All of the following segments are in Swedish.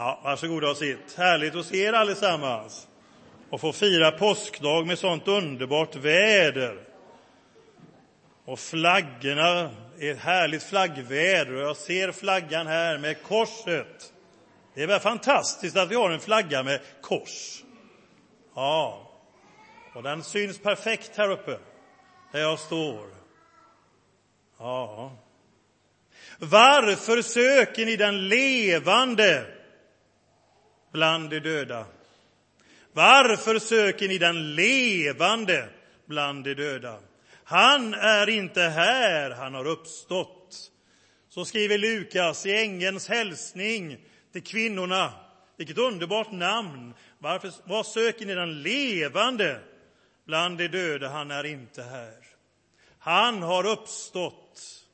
Ja, varsågoda och sitt. Härligt att se er allesammans och få fira påskdag med sånt underbart väder. Och flaggorna är ett härligt flaggväder och jag ser flaggan här med korset. Det är väl fantastiskt att vi har en flagga med kors. Ja, och den syns perfekt här uppe, där jag står. Ja. Varför söker ni den levande bland de döda? Varför söker ni den levande bland de döda? Han är inte här, han har uppstått. Så skriver Lukas i ängelns hälsning till kvinnorna. Vilket underbart namn! Varför, vad söker ni den levande bland de döda? Han är inte här. Han har uppstått.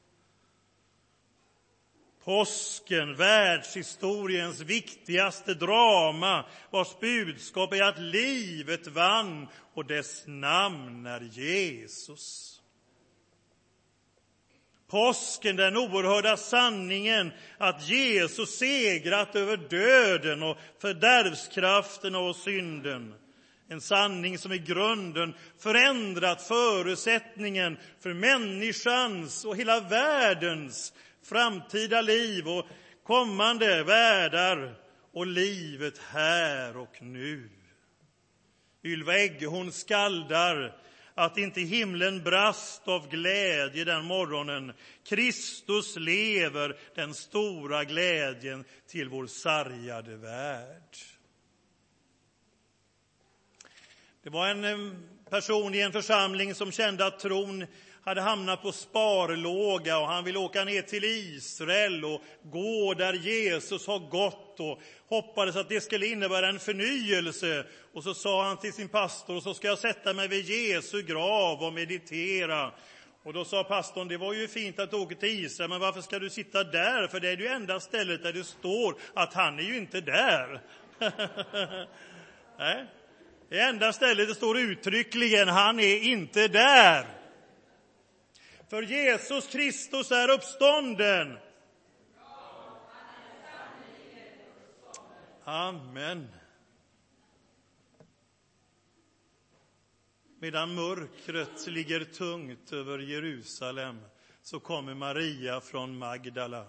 Påsken, världshistoriens viktigaste drama, vars budskap är att livet vann och dess namn är Jesus. Påsken, den oerhörda sanningen att Jesus segrat över döden och fördärvskraften och synden. En sanning som i grunden förändrat förutsättningen för människans och hela världens framtida liv och kommande världar och livet här och nu. Ylva Eggehorn skaldar att inte himlen brast av glädje den morgonen. Kristus lever, den stora glädjen till vår sargade värld. Det var en eh, person i en församling som kände att tron hade hamnat på sparlåga och han ville åka ner till Israel och gå där Jesus har gått och hoppades att det skulle innebära en förnyelse. Och så sa han till sin pastor, och så ska jag sätta mig vid Jesu grav och meditera. Och då sa pastorn, det var ju fint att du åker till Israel, men varför ska du sitta där? För det är ju enda stället där det står att han är ju inte där. Nej, det enda stället det står uttryckligen, han är inte där. För Jesus Kristus är uppstånden. Amen. Medan mörkret ligger tungt över Jerusalem så kommer Maria från Magdala.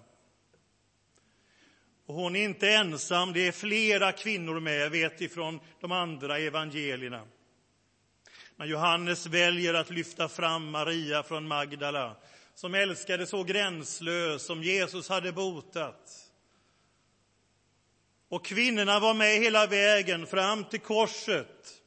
Och hon är inte ensam, det är flera kvinnor med, vet ifrån de andra evangelierna. Men Johannes väljer att lyfta fram Maria från Magdala som älskade så gränslöst, som Jesus hade botat. Och kvinnorna var med hela vägen fram till korset.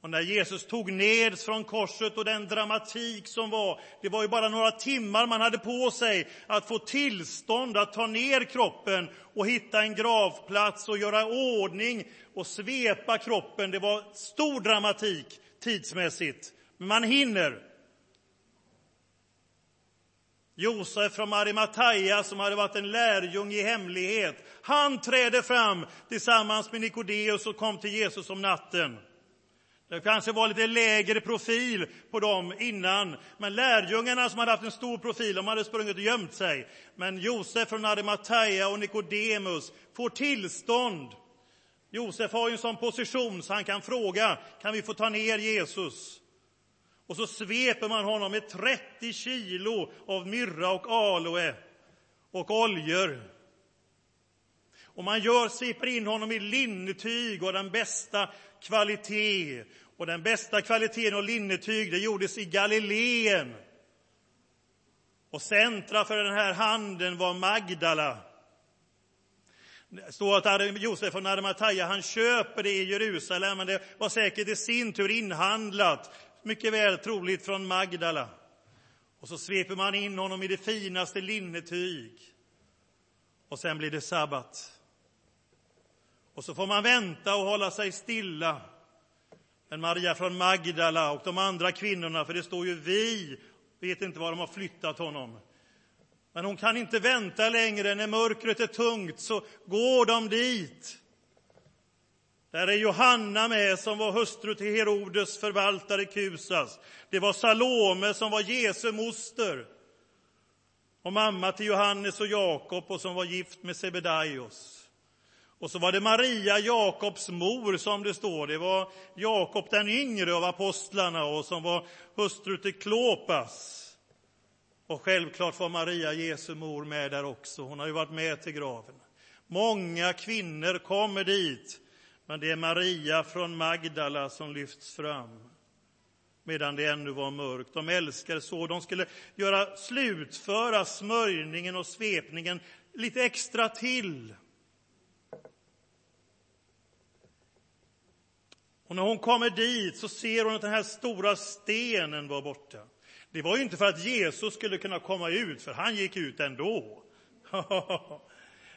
Och när Jesus tog ned från korset och den dramatik som var, det var ju bara några timmar man hade på sig att få tillstånd att ta ner kroppen och hitta en gravplats och göra ordning och svepa kroppen. Det var stor dramatik tidsmässigt, men man hinner. Josef från Arimataia som hade varit en lärjung i hemlighet, han trädde fram tillsammans med Nikodeus och kom till Jesus om natten. Det kanske var lite lägre profil på dem innan, men lärjungarna som hade haft en stor profil, de hade sprungit och gömt sig. Men Josef från Arimataia och Nikodemus får tillstånd Josef har ju en sån position så han kan fråga, kan vi få ta ner Jesus? Och så sveper man honom med 30 kilo av myrra och aloe och oljor. Och man gör, sveper in honom i linnetyg och den bästa kvalitet. Och den bästa kvaliteten av linnetyg, det gjordes i Galileen. Och centra för den här handeln var Magdala. Det står att Josef från Arimathea, han köper det i Jerusalem, men det var säkert i sin tur inhandlat, mycket väl troligt från Magdala. Och så sveper man in honom i det finaste linnetyg. Och sen blir det sabbat. Och så får man vänta och hålla sig stilla. Men Maria från Magdala och de andra kvinnorna, för det står ju vi, vet inte var de har flyttat honom. Men hon kan inte vänta längre. När mörkret är tungt så går de dit. Där är Johanna med, som var hustru till Herodes förvaltare Kusas. Det var Salome, som var Jesu moster och mamma till Johannes och Jakob och som var gift med Sebedaios. Och så var det Maria, Jakobs mor, som det står. Det var Jakob den yngre av apostlarna och som var hustru till Klopas. Och självklart var Maria, Jesu mor, med där också. Hon har ju varit med till graven. Många kvinnor kommer dit, men det är Maria från Magdala som lyfts fram medan det ännu var mörkt. De älskade så. De skulle göra slutföra smörjningen och svepningen lite extra till. Och när hon kommer dit så ser hon att den här stora stenen var borta. Det var ju inte för att Jesus skulle kunna komma ut, för han gick ut ändå.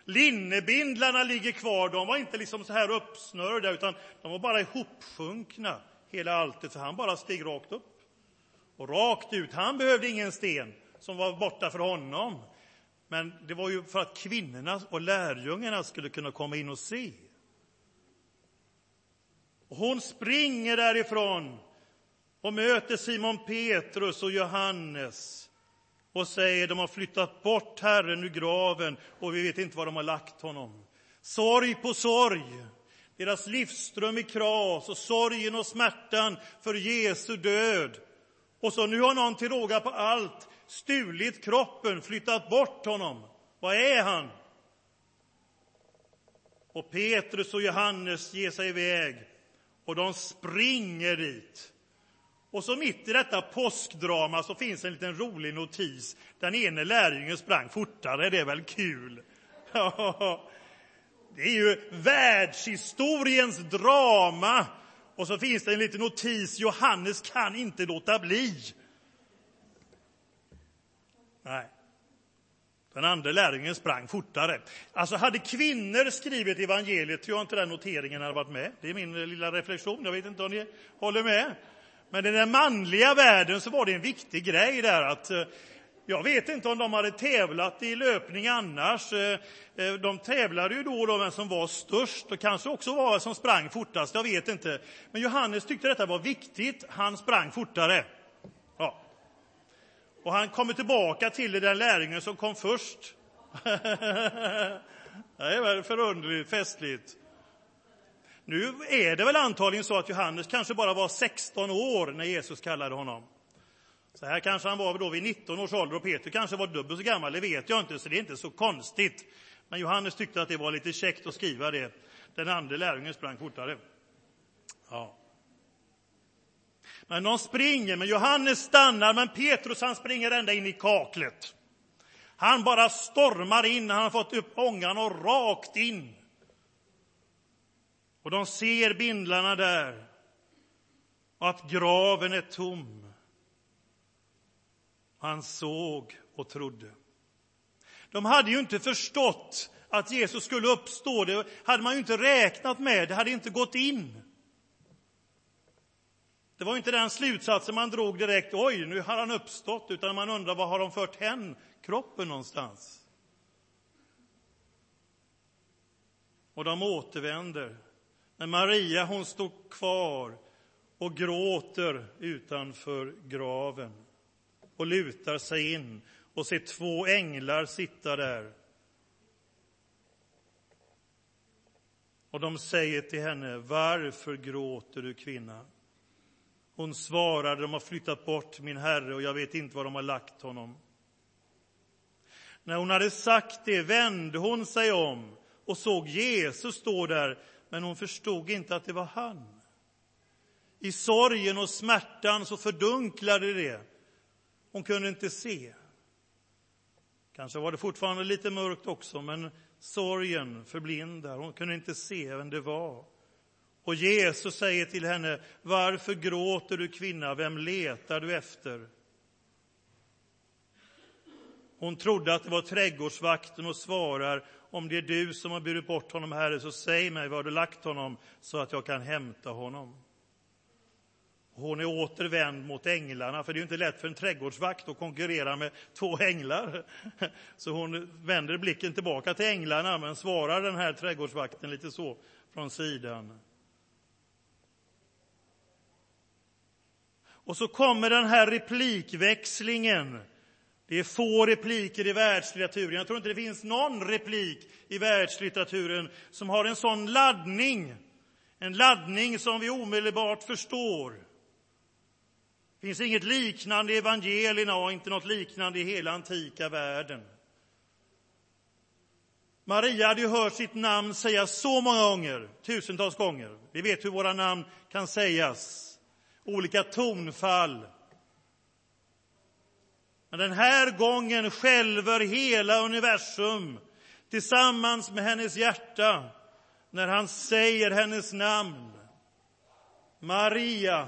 Linnebindlarna ligger kvar, de var inte liksom så här uppsnörda, utan de var bara ihopsjunkna, hela alltet, för han bara steg rakt upp. Och rakt ut, han behövde ingen sten som var borta för honom. Men det var ju för att kvinnorna och lärjungarna skulle kunna komma in och se. Och hon springer därifrån och möter Simon Petrus och Johannes och säger de har flyttat bort Herren ur graven och vi vet inte var de har lagt honom. Sorg på sorg. Deras livsström i kras och sorgen och smärtan för Jesu död. Och så nu har någon till råga på allt stulit kroppen, flyttat bort honom. Var är han? Och Petrus och Johannes ger sig iväg och de springer dit. Och så mitt i detta påskdrama så finns en liten rolig notis. Den ene lärjungen sprang fortare, det är väl kul? det är ju världshistoriens drama. Och så finns det en liten notis, Johannes kan inte låta bli. Nej. Den andra lärjungen sprang fortare. Alltså hade kvinnor skrivit evangeliet tror jag inte den noteringen hade varit med. Det är min lilla reflektion. Jag vet inte om ni håller med. Men i den manliga världen så var det en viktig grej där att eh, jag vet inte om de hade tävlat i löpning annars. Eh, eh, de tävlade ju då och då vem som var störst och kanske också var som sprang fortast. Jag vet inte. Men Johannes tyckte detta var viktigt. Han sprang fortare. Ja. Och han kommer tillbaka till den lärjungen som kom först. det är väl förunderligt, festligt. Nu är det väl antagligen så att Johannes kanske bara var 16 år när Jesus kallade honom. Så här kanske han var då vid 19 års ålder och Peter kanske var dubbelt så gammal, det vet jag inte, så det är inte så konstigt. Men Johannes tyckte att det var lite käckt att skriva det. Den andra lärjungen sprang fortare. Ja. Men de springer, men Johannes stannar, men Petrus han springer ända in i kaklet. Han bara stormar in, han har fått upp ångan och rakt in. Och de ser bindlarna där och att graven är tom. Han såg och trodde. De hade ju inte förstått att Jesus skulle uppstå. Det hade man ju inte räknat med. Det hade inte gått in. Det var inte den slutsatsen man drog direkt. Oj, nu har han uppstått. Utan man undrar var har de fört hen kroppen någonstans? Och de återvänder. Men Maria hon står kvar och gråter utanför graven och lutar sig in och ser två änglar sitta där. Och de säger till henne, varför gråter du kvinna? Hon svarade, de har flyttat bort min herre och jag vet inte var de har lagt honom. När hon hade sagt det vände hon sig om och såg Jesus stå där men hon förstod inte att det var han. I sorgen och smärtan så fördunklade det. Hon kunde inte se. Kanske var det fortfarande lite mörkt också, men sorgen förblindar. Hon kunde inte se vem det var. Och Jesus säger till henne, varför gråter du kvinna, vem letar du efter? Hon trodde att det var trädgårdsvakten och svarar, om det är du som har burit bort honom, Herre, så säg mig var du lagt honom så att jag kan hämta honom. Hon är återvänd mot änglarna, för det är inte lätt för en trädgårdsvakt att konkurrera med två änglar. Så hon vänder blicken tillbaka till änglarna, men svarar den här trädgårdsvakten lite så från sidan. Och så kommer den här replikväxlingen det är få repliker i världslitteraturen. Jag tror inte det finns någon replik i världslitteraturen som har en sån laddning. En laddning som vi omedelbart förstår. Det finns inget liknande i evangelierna och inte något liknande i hela antika världen. Maria hade ju hört sitt namn sägas så många gånger, tusentals gånger. Vi vet hur våra namn kan sägas, olika tonfall. Men den här gången skälver hela universum tillsammans med hennes hjärta när han säger hennes namn. Maria.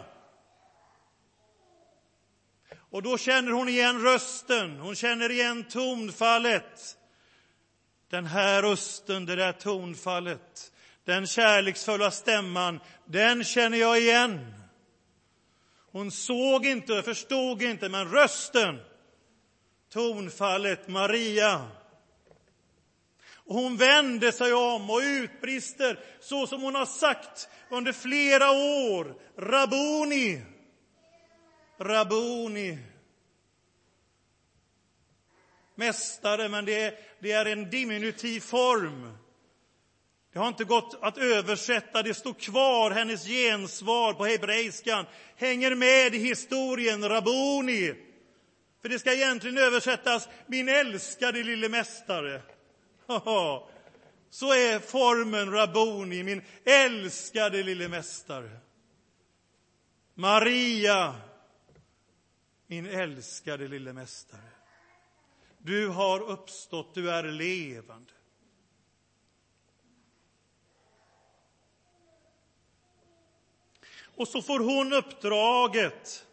Och då känner hon igen rösten, hon känner igen tonfallet. Den här rösten, det där tonfallet, den kärleksfulla stämman, den känner jag igen. Hon såg inte, förstod inte, men rösten, tonfallet, Maria. Och hon vänder sig om och utbrister så som hon har sagt under flera år. Rabuni, Rabuni. Mästare, men det är, det är en diminutiv form. Det har inte gått att översätta, det står kvar, hennes gensvar på hebreiskan hänger med i historien, Rabuni. För det ska egentligen översättas, min älskade lille mästare. Så är formen Rabuni, min älskade lille mästare. Maria, min älskade lille mästare. Du har uppstått, du är levande. Och så får hon uppdraget.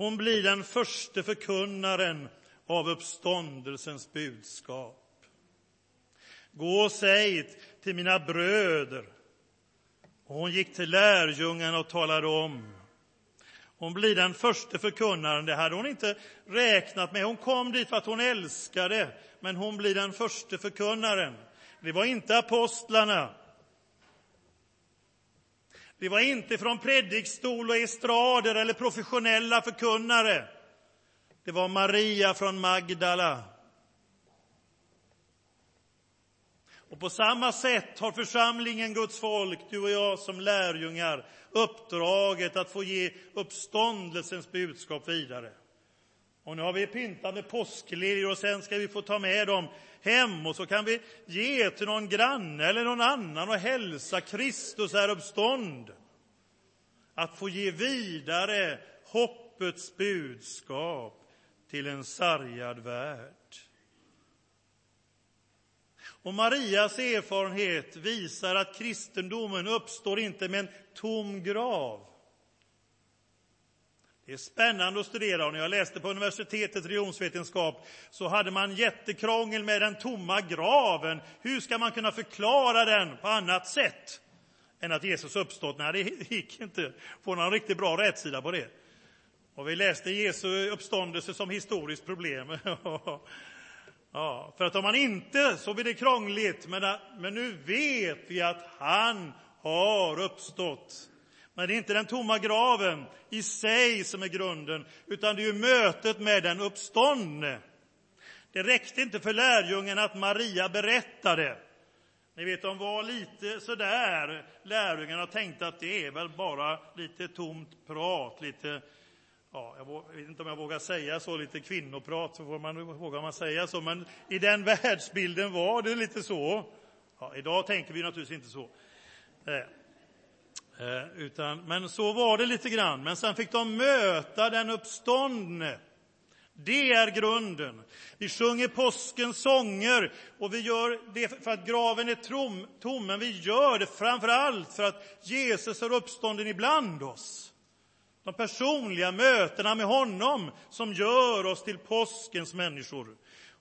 Hon blir den första förkunnaren av uppståndelsens budskap. Gå och säg till mina bröder. Och hon gick till lärjungarna och talade om. Hon blir den första förkunnaren. Det hade hon inte räknat med. Hon kom dit för att hon älskade, men hon blir den första förkunnaren. Det var inte apostlarna. Det var inte från predikstol och estrader eller professionella förkunnare. Det var Maria från Magdala. Och på samma sätt har församlingen, Guds folk, du och jag som lärjungar, uppdraget att få ge uppståndelsens budskap vidare. Och nu har vi pyntat med påskliljor och sen ska vi få ta med dem hem och så kan vi ge till någon granne eller någon annan och hälsa Kristus är uppstånd. Att få ge vidare hoppets budskap till en sargad värld. Och Marias erfarenhet visar att kristendomen uppstår inte med en tom grav. Det är spännande att studera. Och när jag läste på universitetet religionsvetenskap så hade man jättekrångel med den tomma graven. Hur ska man kunna förklara den på annat sätt än att Jesus uppstått? Nej, det gick inte få någon riktigt bra rätsida på det. Och vi läste Jesu uppståndelse som historiskt problem. Ja, för att om man inte så blir det krångligt. Men, men nu vet vi att han har uppstått. Men det är inte den tomma graven i sig som är grunden, utan det är mötet med den uppståndne. Det räckte inte för lärjungarna att Maria berättade. Ni vet, de var lite sådär, lärjungarna tänkte att det är väl bara lite tomt prat, lite ja, jag vet inte om jag vågar säga så, lite kvinnoprat, så får man, vågar man säga så, men i den världsbilden var det lite så. Ja, idag tänker vi naturligtvis inte så. Eh, Eh, utan, men så var det lite grann. Men sen fick de möta den uppståndne. Det är grunden. Vi sjunger påskens sånger och vi gör det för att graven är tom, tom men vi gör det framför allt för att Jesus är uppstånden ibland oss. De personliga mötena med honom som gör oss till påskens människor.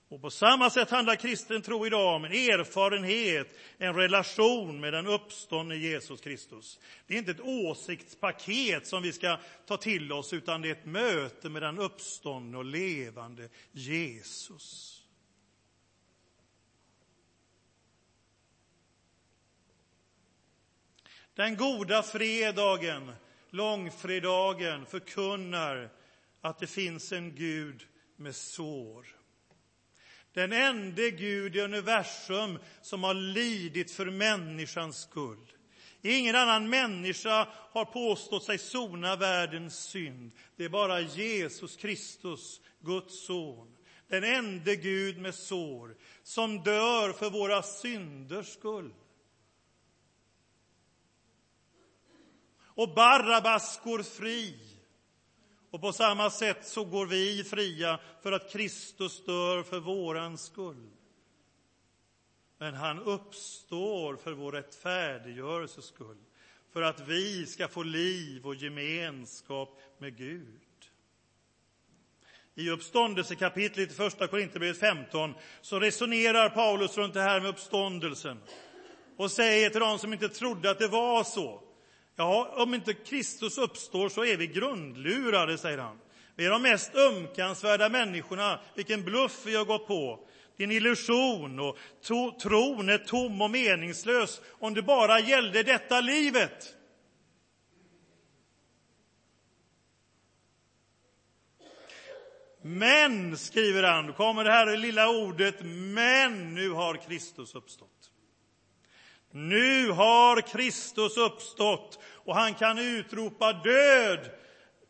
Och på samma sätt handlar kristen tro idag om en erfarenhet, en relation med den uppståndne Jesus Kristus. Det är inte ett åsiktspaket som vi ska ta till oss, utan det är ett möte med den uppståndne och levande Jesus. Den goda fredagen långfredagen förkunnar att det finns en Gud med sår. Den enda Gud i universum som har lidit för människans skull. Ingen annan människa har påstått sig sona världens synd. Det är bara Jesus Kristus, Guds son, den enda Gud med sår, som dör för våra synders skull. Och Barabbas går fri. Och på samma sätt så går vi fria för att Kristus dör för våran skull. Men han uppstår för vår rättfärdiggörelses skull, för att vi ska få liv och gemenskap med Gud. I uppståndelsekapitlet i Första Korinthierbrevet 15 så resonerar Paulus runt det här med uppståndelsen och säger till dem som inte trodde att det var så. Ja, om inte Kristus uppstår så är vi grundlurade, säger han. Vi är de mest ömkansvärda människorna. Vilken bluff vi har gått på. Det är en illusion och to, tron är tom och meningslös om det bara gällde detta livet. Men, skriver han, kommer det här lilla ordet men, nu har Kristus uppstått. Nu har Kristus uppstått och han kan utropa död.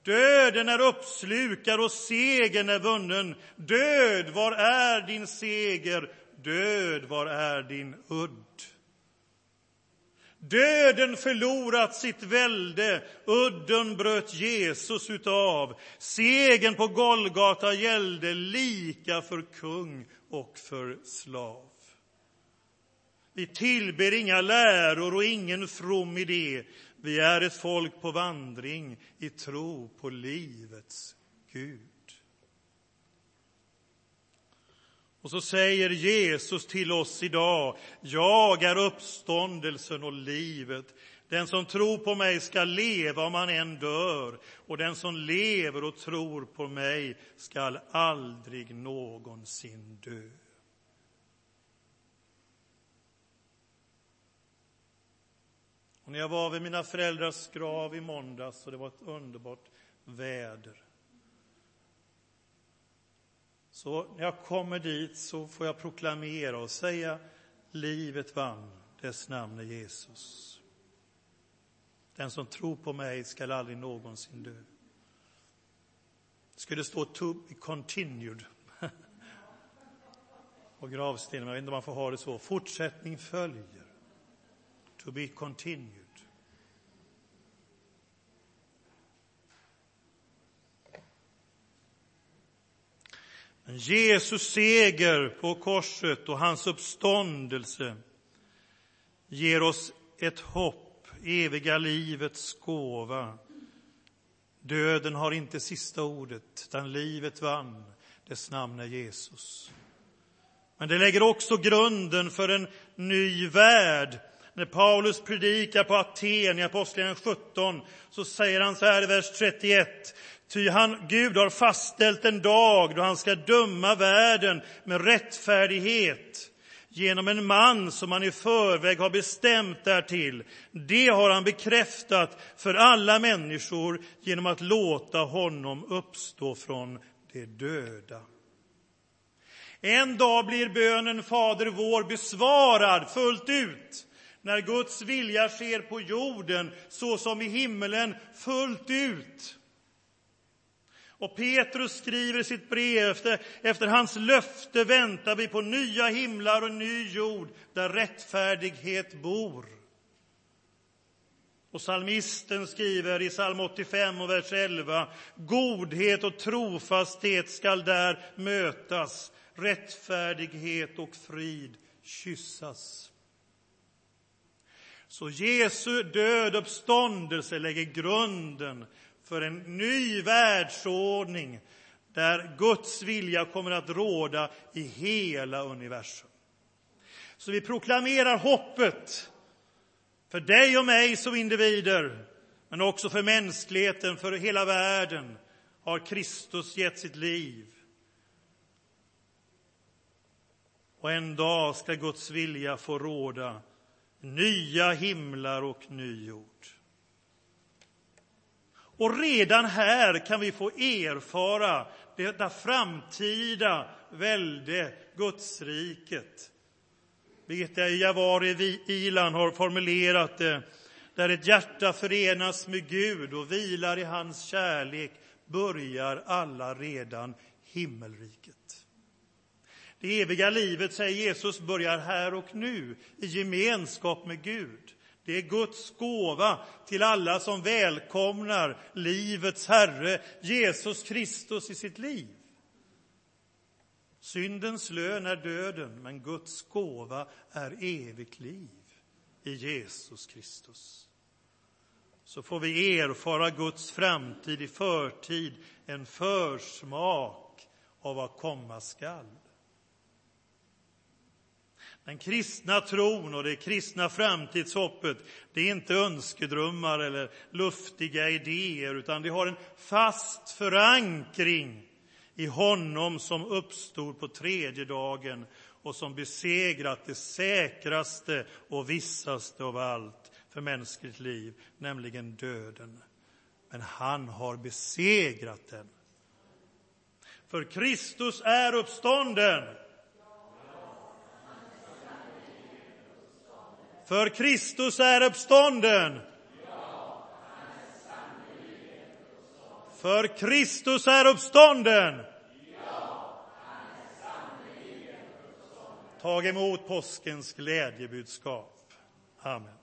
Döden är uppslukad och segern är vunnen. Död, var är din seger? Död, var är din udd? Döden förlorat sitt välde, udden bröt Jesus utav. Segern på Golgata gällde lika för kung och för slav. Vi tillber inga läror och ingen from idé. Vi är ett folk på vandring i tro på livets Gud. Och så säger Jesus till oss idag, jag är uppståndelsen och livet. Den som tror på mig ska leva om han än dör, och den som lever och tror på mig skall aldrig någonsin dö. Och när jag var vid mina föräldrars grav i måndags och det var ett underbart väder så när jag kommer dit så får jag proklamera och säga livet vann, dess namn är Jesus. Den som tror på mig skall aldrig någonsin dö. Det skulle stå to be continued på gravstenen, jag vet inte om man får ha det så. Fortsättning följer. To be continued. Jesus seger på korset och hans uppståndelse ger oss ett hopp, eviga livets gåva. Döden har inte sista ordet, utan livet vann. Dess namn är Jesus. Men det lägger också grunden för en ny värld. När Paulus predikar på Aten i Apostlagärningarna 17 så säger han så här i vers 31. Ty han, Gud har fastställt en dag då han ska döma världen med rättfärdighet genom en man som han i förväg har bestämt därtill. Det har han bekräftat för alla människor genom att låta honom uppstå från de döda. En dag blir bönen Fader vår besvarad fullt ut när Guds vilja sker på jorden så som i himmelen fullt ut. Och Petrus skriver i sitt brev, efter, efter hans löfte väntar vi på nya himlar och ny jord där rättfärdighet bor. Och psalmisten skriver i psalm 85 och vers 11, godhet och trofasthet skall där mötas, rättfärdighet och frid kyssas. Så Jesu död uppståndelse lägger grunden för en ny världsordning där Guds vilja kommer att råda i hela universum. Så vi proklamerar hoppet för dig och mig som individer, men också för mänskligheten, för hela världen har Kristus gett sitt liv. Och en dag ska Guds vilja få råda, nya himlar och ny jord. Och redan här kan vi få erfara detta framtida välde, Gudsriket. Birgitta Javari Ilan har formulerat det, där ett hjärta förenas med Gud och vilar i hans kärlek börjar alla redan himmelriket. Det eviga livet, säger Jesus, börjar här och nu i gemenskap med Gud. Det är Guds gåva till alla som välkomnar livets Herre, Jesus Kristus, i sitt liv. Syndens lön är döden, men Guds gåva är evigt liv i Jesus Kristus. Så får vi erfara Guds framtid i förtid, en försmak av vad komma skall. Den kristna tron och det kristna framtidshoppet, det är inte önskedrömmar eller luftiga idéer, utan det har en fast förankring i honom som uppstod på tredje dagen och som besegrat det säkraste och vissaste av allt för mänskligt liv, nämligen döden. Men han har besegrat den. För Kristus är uppstånden. För Kristus är uppstånden. För Kristus är uppstånden. Tag emot påskens glädjebudskap. Amen.